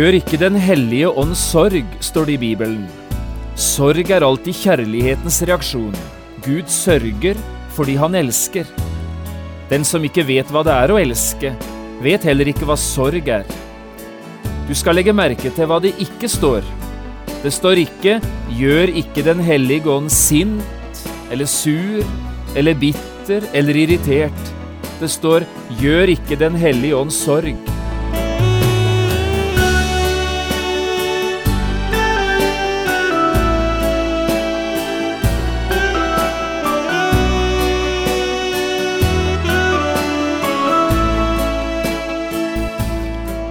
Gjør ikke Den hellige ånd sorg, står det i Bibelen. Sorg er alltid kjærlighetens reaksjon. Gud sørger fordi han elsker. Den som ikke vet hva det er å elske, vet heller ikke hva sorg er. Du skal legge merke til hva det ikke står. Det står ikke 'gjør ikke Den hellige ånd sint' eller 'sur' eller 'bitter' eller 'irritert'. Det står 'gjør ikke Den hellige ånd sorg'.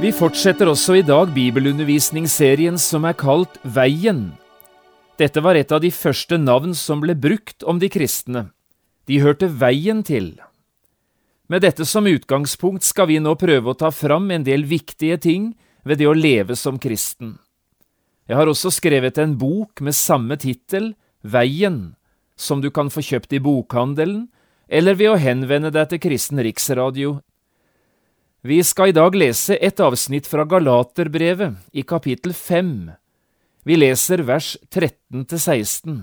Vi fortsetter også i dag bibelundervisningsserien som er kalt Veien. Dette var et av de første navn som ble brukt om de kristne. De hørte veien til. Med dette som utgangspunkt skal vi nå prøve å ta fram en del viktige ting ved det å leve som kristen. Jeg har også skrevet en bok med samme tittel, Veien, som du kan få kjøpt i bokhandelen, eller ved å henvende deg til Kristen Riksradio vi skal i dag lese et avsnitt fra Galaterbrevet i kapittel 5. Vi leser vers 13–16.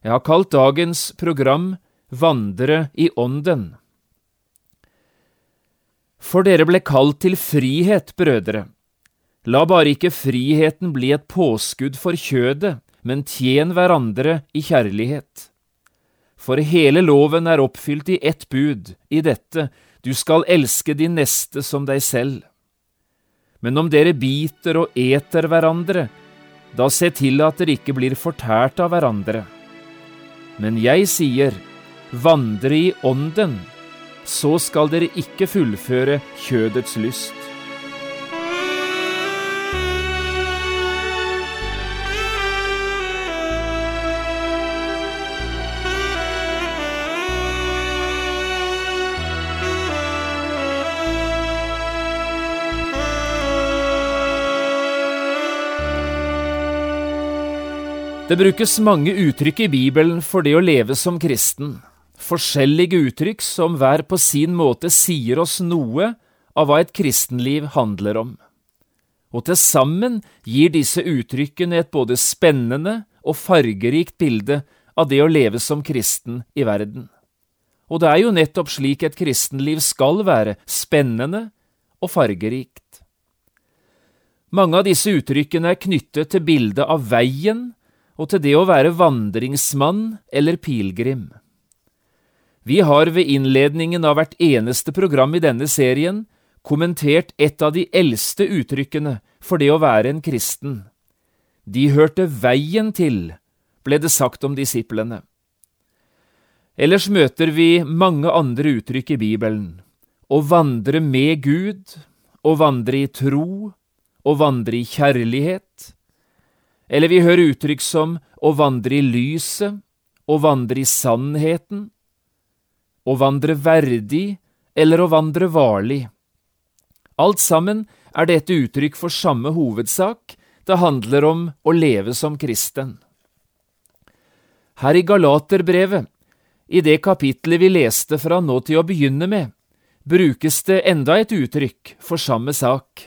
Jeg har kalt dagens program Vandre i ånden. For dere ble kalt til frihet, brødre. La bare ikke friheten bli et påskudd for kjødet, men tjen hverandre i kjærlighet. For hele loven er oppfylt i ett bud, i dette, du skal elske din neste som deg selv. Men om dere biter og eter hverandre, da se til at dere ikke blir fortært av hverandre. Men jeg sier, vandre i ånden, så skal dere ikke fullføre kjødets lyst. Det brukes mange uttrykk i Bibelen for det å leve som kristen, forskjellige uttrykk som hver på sin måte sier oss noe av hva et kristenliv handler om. Og til sammen gir disse uttrykkene et både spennende og fargerikt bilde av det å leve som kristen i verden. Og det er jo nettopp slik et kristenliv skal være, spennende og fargerikt. Mange av disse uttrykkene er knyttet til bildet av veien og til det å være vandringsmann eller pilegrim. Vi har ved innledningen av hvert eneste program i denne serien kommentert et av de eldste uttrykkene for det å være en kristen. De hørte veien til, ble det sagt om disiplene. Ellers møter vi mange andre uttrykk i Bibelen. Å vandre med Gud, å vandre i tro, å vandre i kjærlighet, eller vi hører uttrykk som å vandre i lyset, å vandre i sannheten, å vandre verdig eller å vandre varlig. Alt sammen er dette uttrykk for samme hovedsak, det handler om å leve som kristen. Her i Galaterbrevet, i det kapitlet vi leste fra nå til å begynne med, brukes det enda et uttrykk for samme sak.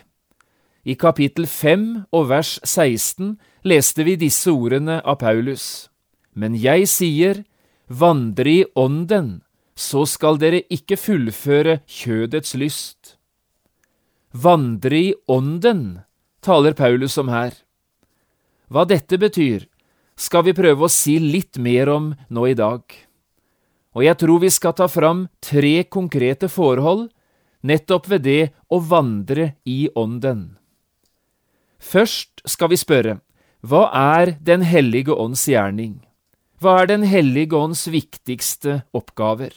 I kapittel 5 og vers 16 leste vi disse ordene av Paulus. Men jeg sier, vandre i ånden, så skal dere ikke fullføre kjødets lyst. Vandre i ånden, taler Paulus om her. Hva dette betyr, skal vi prøve å si litt mer om nå i dag. Og jeg tror vi skal ta fram tre konkrete forhold nettopp ved det å vandre i ånden. Først skal vi spørre, hva er Den hellige ånds gjerning? Hva er Den hellige ånds viktigste oppgaver?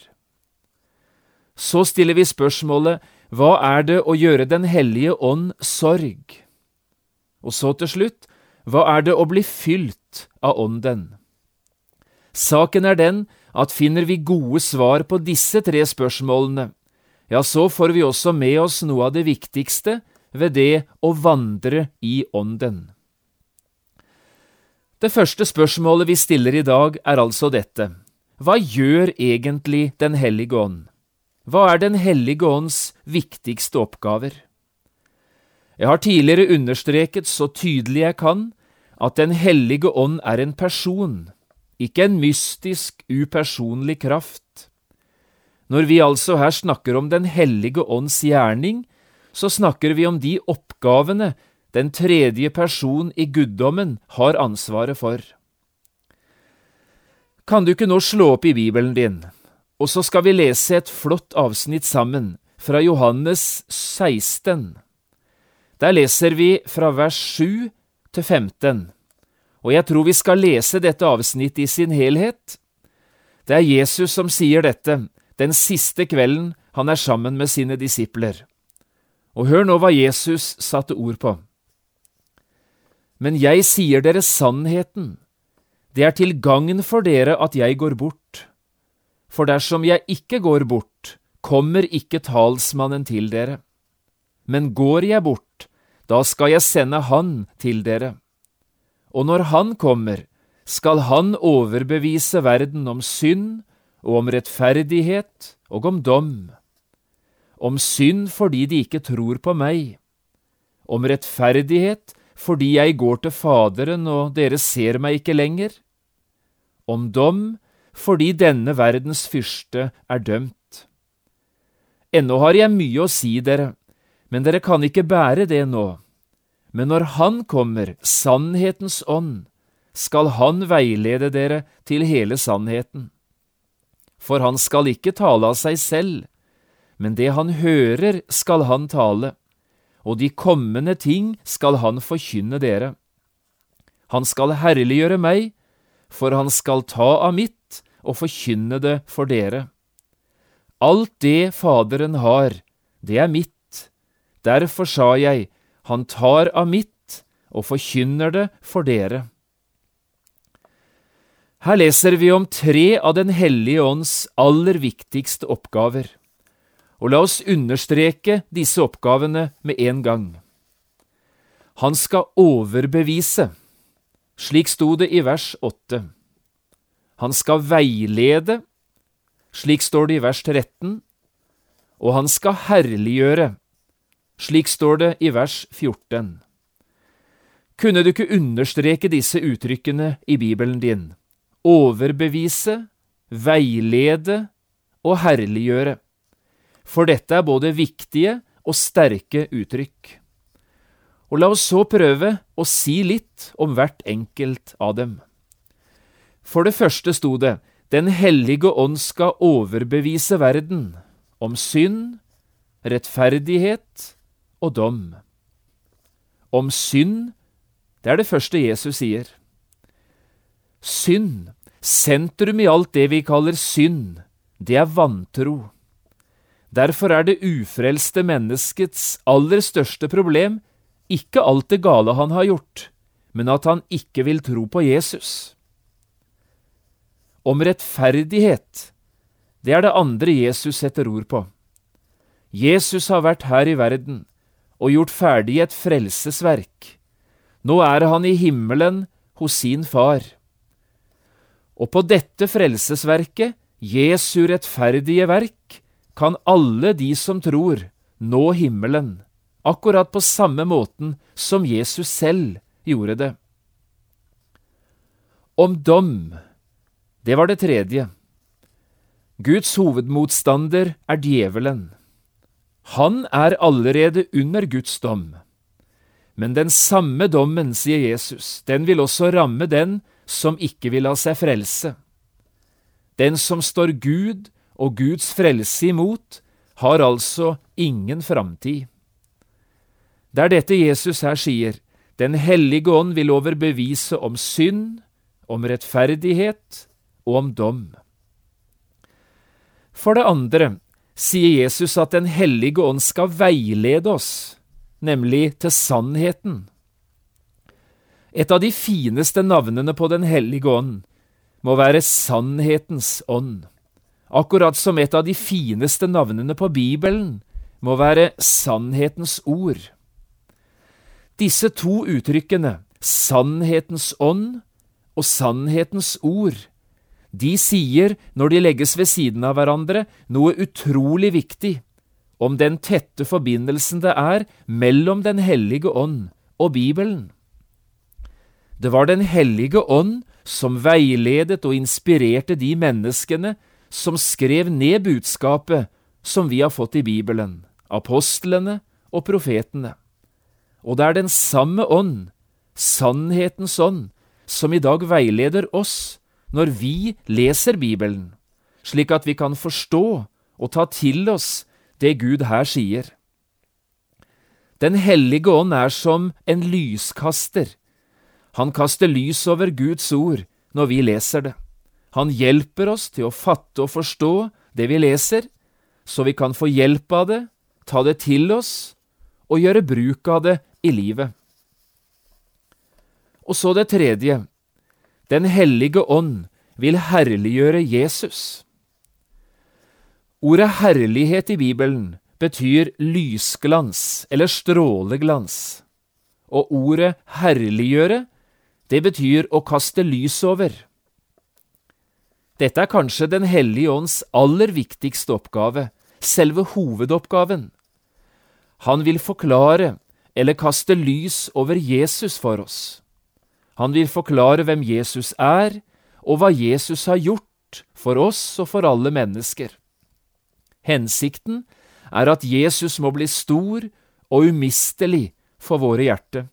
Så stiller vi spørsmålet hva er det å gjøre Den hellige ånd sorg? Og så til slutt, hva er det å bli fylt av Ånden? Saken er den at finner vi gode svar på disse tre spørsmålene, ja, så får vi også med oss noe av det viktigste ved det å vandre i Ånden. Det første spørsmålet vi stiller i dag, er altså dette. Hva gjør egentlig Den hellige ånd? Hva er Den hellige ånds viktigste oppgaver? Jeg har tidligere understreket så tydelig jeg kan at Den hellige ånd er en person, ikke en mystisk, upersonlig kraft. Når vi altså her snakker om Den hellige ånds gjerning, så snakker vi om de oppgavene den tredje person i guddommen har ansvaret for. Kan du ikke nå slå opp i Bibelen din, og så skal vi lese et flott avsnitt sammen fra Johannes 16. Der leser vi fra vers 7 til 15, og jeg tror vi skal lese dette avsnittet i sin helhet. Det er Jesus som sier dette den siste kvelden han er sammen med sine disipler. Og hør nå hva Jesus satte ord på. Men jeg sier dere sannheten, det er til gagn for dere at jeg går bort. For dersom jeg ikke går bort, kommer ikke talsmannen til dere. Men går jeg bort, da skal jeg sende Han til dere. Og når Han kommer, skal Han overbevise verden om synd og om rettferdighet og om dom. Om synd fordi de ikke tror på meg. Om rettferdighet fordi jeg går til Faderen og dere ser meg ikke lenger. Om dom fordi denne verdens fyrste er dømt. Ennå har jeg mye å si dere, men dere kan ikke bære det nå. Men når Han kommer, sannhetens ånd, skal Han veilede dere til hele sannheten. For Han skal ikke tale av seg selv, men det Han hører, skal Han tale, og de kommende ting skal Han forkynne dere. Han skal herliggjøre meg, for Han skal ta av mitt og forkynne det for dere. Alt det Faderen har, det er mitt. Derfor sa jeg, han tar av mitt og forkynner det for dere. Her leser vi om tre av Den hellige ånds aller viktigste oppgaver, og la oss understreke disse oppgavene med en gang. Han skal overbevise, slik sto det i vers åtte. Han skal veilede, slik står det i vers 13, og han skal herliggjøre, slik står det i vers 14. Kunne du ikke understreke disse uttrykkene i Bibelen din? Overbevise, veilede og herliggjøre. For dette er både viktige og sterke uttrykk. Og la oss så prøve å si litt om hvert enkelt av dem. For det første sto det Den hellige ånd skal overbevise verden om synd, rettferdighet og dom. Om synd, det er det første Jesus sier. Synd, sentrum i alt det vi kaller synd, det er vantro. Derfor er det ufrelste menneskets aller største problem ikke alt det gale han har gjort, men at han ikke vil tro på Jesus. Om rettferdighet, det er det andre Jesus setter ord på. Jesus har vært her i verden og gjort ferdig et frelsesverk. Nå er han i himmelen hos sin far. Og på dette frelsesverket, Jesu rettferdige verk, kan alle de som tror, nå himmelen, akkurat på samme måten som Jesus selv gjorde det. Om dom, det var det tredje. Guds hovedmotstander er djevelen. Han er allerede under Guds dom. Men den samme dommen, sier Jesus, den vil også ramme den som ikke vil la seg frelse. Den som står Gud og Guds frelse imot, har altså ingen framtid. Det er dette Jesus her sier, Den hellige ånd vil overbevise om synd, om rettferdighet og om dom. For det andre, sier Jesus at Den hellige ånd skal veilede oss, nemlig til sannheten. Et av de fineste navnene på Den hellige ånd må være Sannhetens ånd, akkurat som et av de fineste navnene på Bibelen må være Sannhetens ord. Disse to uttrykkene, Sannhetens ånd og Sannhetens ord, de sier, når de legges ved siden av hverandre, noe utrolig viktig om den tette forbindelsen det er mellom Den hellige ånd og Bibelen. Det var Den hellige ånd som veiledet og inspirerte de menneskene som skrev ned budskapet som vi har fått i Bibelen, apostlene og profetene. Og det er den samme ånd, sannhetens ånd, som i dag veileder oss når vi leser Bibelen, slik at vi kan forstå og ta til oss det Gud her sier. Den hellige ånd er som en lyskaster. Han kaster lys over Guds ord når vi leser det. Han hjelper oss til å fatte og forstå det vi leser, så vi kan få hjelp av det, ta det til oss og gjøre bruk av det i livet. Og så det tredje. Den hellige ånd vil herliggjøre Jesus. Ordet herlighet i Bibelen betyr lysglans eller stråleglans, og ordet herliggjøre, det betyr å kaste lys over. Dette er kanskje Den hellige ånds aller viktigste oppgave, selve hovedoppgaven. Han vil forklare eller kaste lys over Jesus for oss. Han vil forklare hvem Jesus er, og hva Jesus har gjort for oss og for alle mennesker. Hensikten er at Jesus må bli stor og umistelig for våre hjerter.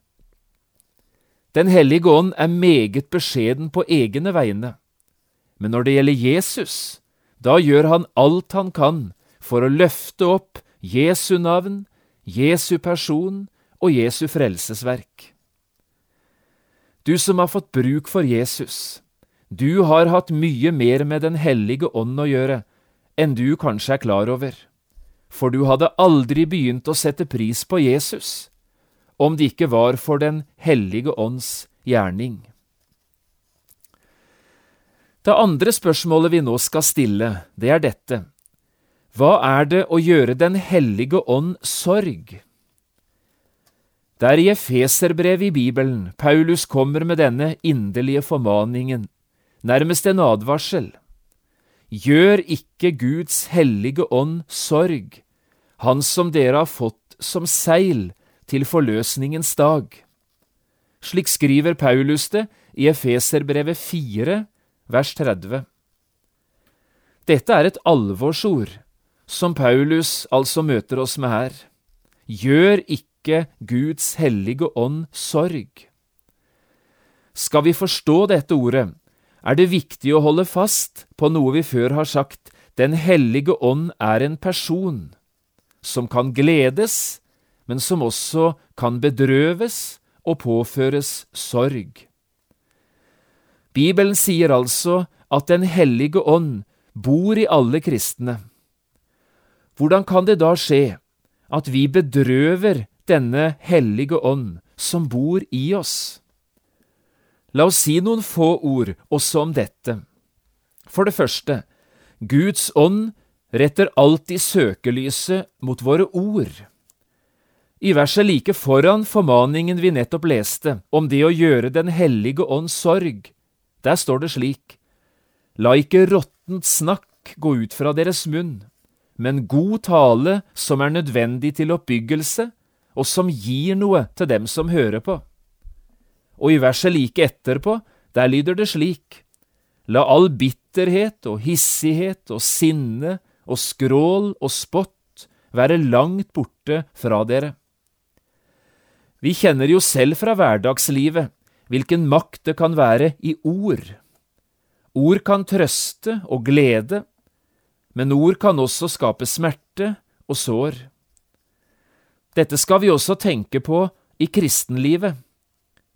Den hellige ånd er meget beskjeden på egne vegne, men når det gjelder Jesus, da gjør han alt han kan for å løfte opp Jesu navn, Jesu person og Jesu frelsesverk. Du som har fått bruk for Jesus, du har hatt mye mer med Den hellige ånd å gjøre enn du kanskje er klar over, for du hadde aldri begynt å sette pris på Jesus om det ikke var for Den hellige ånds gjerning. Det andre spørsmålet vi nå skal stille, det er dette. Hva er det å gjøre Den hellige ånd sorg? Det er i Efeserbrevet i Bibelen Paulus kommer med denne inderlige formaningen, nærmest en advarsel. Gjør ikke Guds hellige ånd sorg, Han som dere har fått som seil til forløsningens dag. Slik skriver Paulus det i Efeserbrevet 4, vers 30. Dette er et alvorsord, som Paulus altså møter oss med her. Gjør ikke Guds hellige ånd sorg. Skal vi forstå dette ordet, er det viktig å holde fast på noe vi før har sagt, Den hellige ånd er en person som kan gledes, men som også kan bedrøves og påføres sorg. Bibelen sier altså at Den hellige ånd bor i alle kristne. Hvordan kan det da skje at vi bedrøver denne hellige ånd som bor i oss? La oss si noen få ord også om dette. For det første, Guds ånd retter alltid søkelyset mot våre ord. I verset like foran formaningen vi nettopp leste, om det å gjøre Den hellige ånds sorg, der står det slik, La ikke råttent snakk gå ut fra deres munn, men god tale som er nødvendig til oppbyggelse, og som gir noe til dem som hører på og i verset like etterpå, der lyder det slik, La all bitterhet og hissighet og sinne og skrål og spott være langt borte fra dere. Vi kjenner jo selv fra hverdagslivet hvilken makt det kan være i ord. Ord kan trøste og glede, men ord kan også skape smerte og sår. Dette skal vi også tenke på i kristenlivet.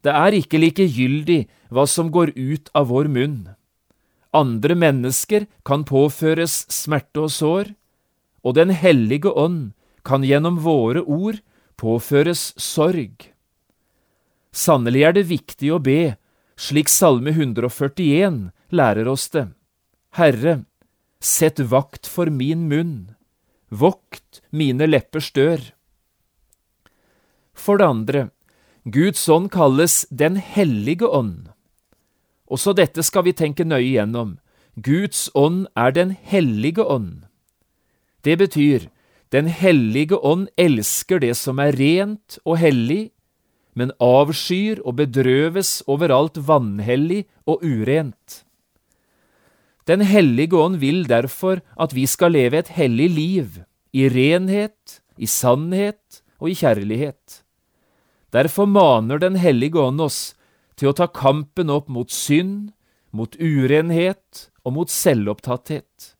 Det er ikke likegyldig hva som går ut av vår munn. Andre mennesker kan påføres smerte og sår, og Den hellige ånd kan gjennom våre ord påføres sorg. Sannelig er det viktig å be, slik Salme 141 lærer oss det. Herre, sett vakt for min munn, vokt mine leppers dør. For det andre, Guds ånd kalles Den hellige ånd. Også dette skal vi tenke nøye gjennom. Guds ånd er Den hellige ånd. Det betyr Den hellige ånd elsker det som er rent og hellig, men avskyr og bedrøves overalt vanhellig og urent. Den hellige ånd vil derfor at vi skal leve et hellig liv, i renhet, i sannhet og i kjærlighet. Derfor maner Den hellige ånd oss til å ta kampen opp mot synd, mot urenhet og mot selvopptatthet.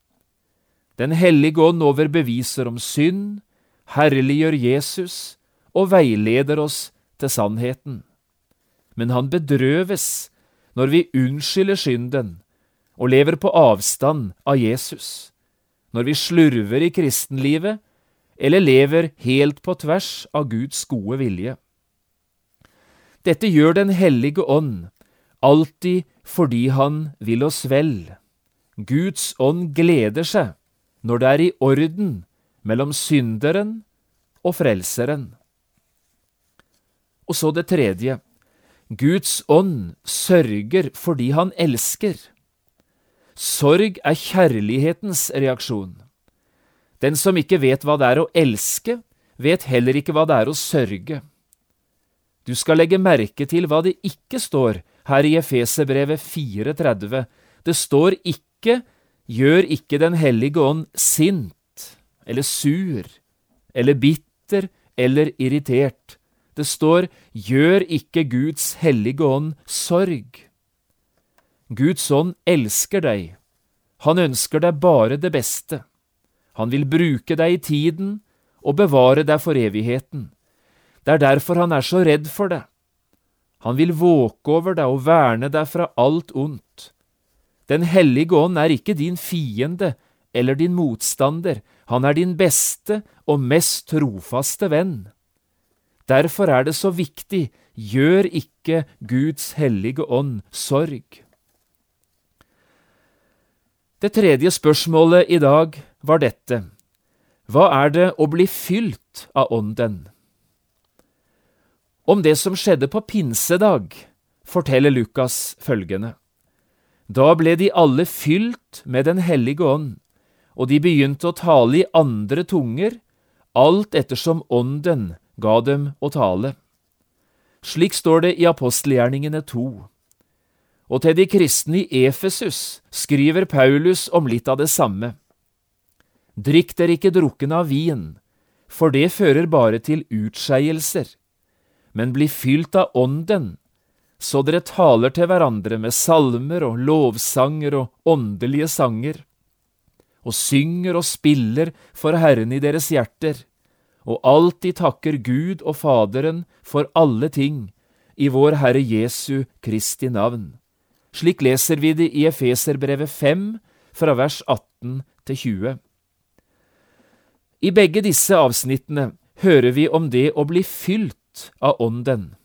Den hellige ånd overbeviser om synd, herliggjør Jesus og veileder oss til sannheten. Men han bedrøves når vi unnskylder synden og lever på avstand av Jesus, når vi slurver i kristenlivet eller lever helt på tvers av Guds gode vilje. Dette gjør Den hellige ånd, alltid fordi Han vil oss vel. Guds ånd gleder seg når det er i orden mellom synderen og frelseren. Og så det tredje. Guds ånd sørger fordi han elsker. Sorg er kjærlighetens reaksjon. Den som ikke vet hva det er å elske, vet heller ikke hva det er å sørge. Du skal legge merke til hva det ikke står her i Efeserbrevet 4.30. Det står ikke Gjør ikke Den hellige ånd sint eller sur eller bitter eller irritert. Det står Gjør ikke Guds hellige ånd sorg. Guds ånd elsker deg. Han ønsker deg bare det beste. Han vil bruke deg i tiden og bevare deg for evigheten. Det er derfor han er så redd for deg. Han vil våke over deg og verne deg fra alt ondt. Den hellige ånd er ikke din fiende eller din motstander, han er din beste og mest trofaste venn. Derfor er det så viktig, gjør ikke Guds hellige ånd sorg. Det tredje spørsmålet i dag var dette. Hva er det å bli fylt av Ånden? Om det som skjedde på pinsedag, forteller Lukas følgende. Da ble de alle fylt med Den hellige ånd, og de begynte å tale i andre tunger, alt ettersom Ånden ga dem å tale. Slik står det i apostelgjerningene to. Og til de kristne i Efesus skriver Paulus om litt av det samme. Drikk dere ikke drukken av vin, for det fører bare til utskeielser, men bli fylt av Ånden, så dere taler til hverandre med salmer og lovsanger og åndelige sanger, og synger og spiller for Herren i deres hjerter og alltid takker Gud og Faderen for alle ting i vår Herre Jesu Kristi navn. Slik leser vi det i Efeserbrevet 5, fra vers 18 til 20. I begge disse avsnittene hører vi om det å bli fylt av Ånden.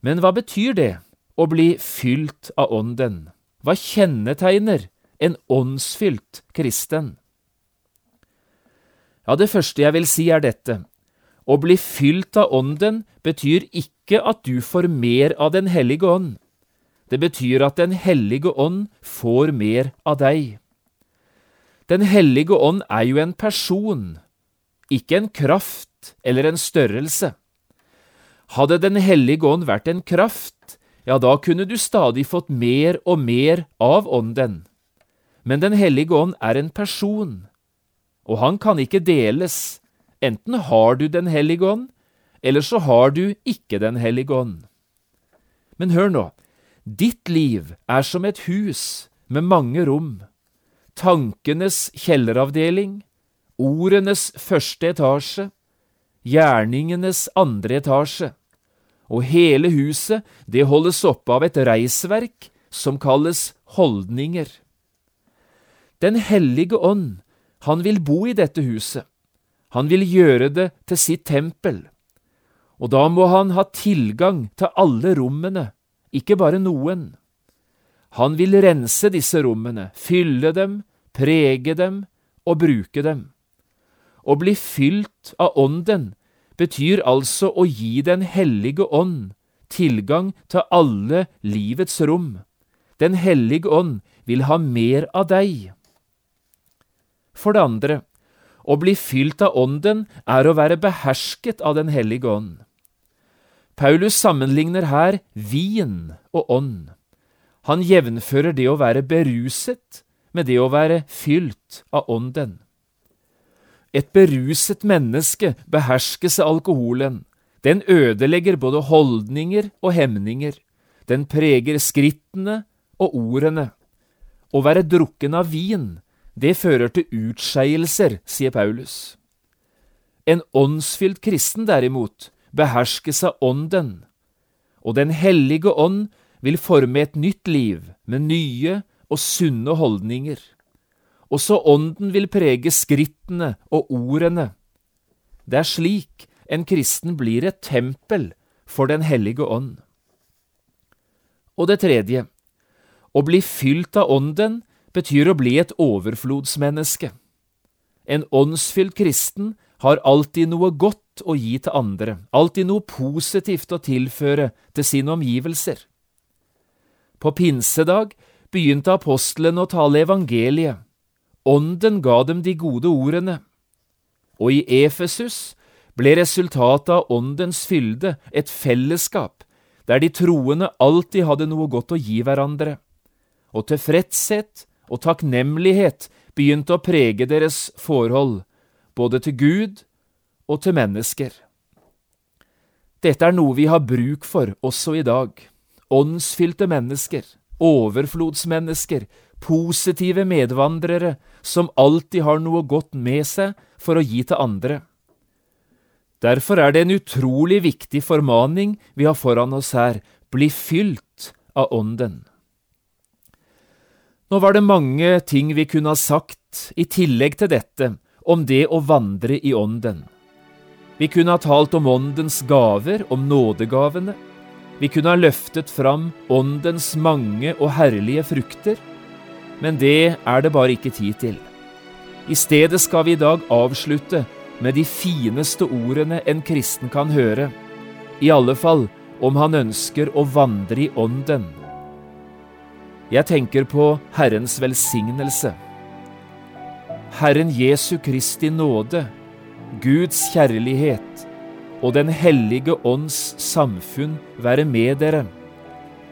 Men hva betyr det, å bli fylt av Ånden? Hva kjennetegner en åndsfylt kristen? Ja, det første jeg vil si er dette. Å bli fylt av Ånden betyr ikke at du får mer av Den hellige ånd. Det betyr at Den hellige ånd får mer av deg. Den hellige ånd er jo en person, ikke en kraft eller en størrelse. Hadde Den hellige ånd vært en kraft, ja, da kunne du stadig fått mer og mer av Ånden. Men Den hellige ånd er en person, og han kan ikke deles. Enten har du Den hellige ånd, eller så har du ikke Den hellige ånd. Men hør nå, ditt liv er som et hus med mange rom, tankenes kjelleravdeling, ordenes første etasje, gjerningenes andre etasje, og hele huset, det holdes oppe av et reisverk som kalles holdninger. Den hellige ånd Han vil bo i dette huset. Han vil gjøre det til sitt tempel. Og da må han ha tilgang til alle rommene, ikke bare noen. Han vil rense disse rommene, fylle dem, prege dem og bruke dem. Å bli fylt av Ånden betyr altså å gi Den hellige ånd tilgang til alle livets rom. Den hellige ånd vil ha mer av deg. For det andre, å bli fylt av Ånden er å være behersket av Den hellige ånd. Paulus sammenligner her vin og ånd. Han jevnfører det å være beruset med det å være fylt av Ånden. Et beruset menneske beherskes av alkoholen. Den ødelegger både holdninger og hemninger. Den preger skrittene og ordene. Å være drukken av vin, det fører til utskeielser, sier Paulus. En åndsfylt kristen, derimot, beherskes av Ånden, og Den hellige ånd vil forme et nytt liv med nye og sunne holdninger. Også Ånden vil prege skrittene og ordene. Det er slik en kristen blir et tempel for Den hellige ånd. Og det tredje, å bli fylt av Ånden betyr å bli et overflodsmenneske. En åndsfylt kristen har alltid noe godt å gi til andre, alltid noe positivt å tilføre til sine omgivelser. På pinsedag begynte apostlene å tale evangeliet. Ånden ga dem de gode ordene. Og i Efesus ble resultatet av Åndens fylde et fellesskap der de troende alltid hadde noe godt å gi hverandre. Og tilfredshet og takknemlighet begynte å prege deres forhold, både til Gud og til mennesker. Dette er noe vi har bruk for også i dag. Åndsfylte mennesker, overflodsmennesker, positive medvandrere som alltid har noe godt med seg for å gi til andre. Derfor er det en utrolig viktig formaning vi har foran oss her, bli fylt av Ånden. Nå var det mange ting vi kunne ha sagt i tillegg til dette om det å vandre i Ånden. Vi kunne ha talt om Åndens gaver, om nådegavene. Vi kunne ha løftet fram Åndens mange og herlige frukter. Men det er det bare ikke tid til. I stedet skal vi i dag avslutte med de fineste ordene en kristen kan høre, i alle fall om han ønsker å vandre i Ånden. Jeg tenker på Herrens velsignelse. Herren Jesu Kristi nåde, Guds kjærlighet og Den hellige ånds samfunn være med dere,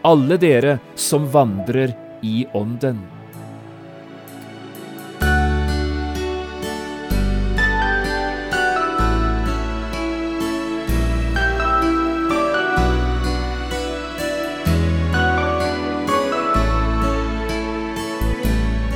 alle dere som vandrer i Ånden.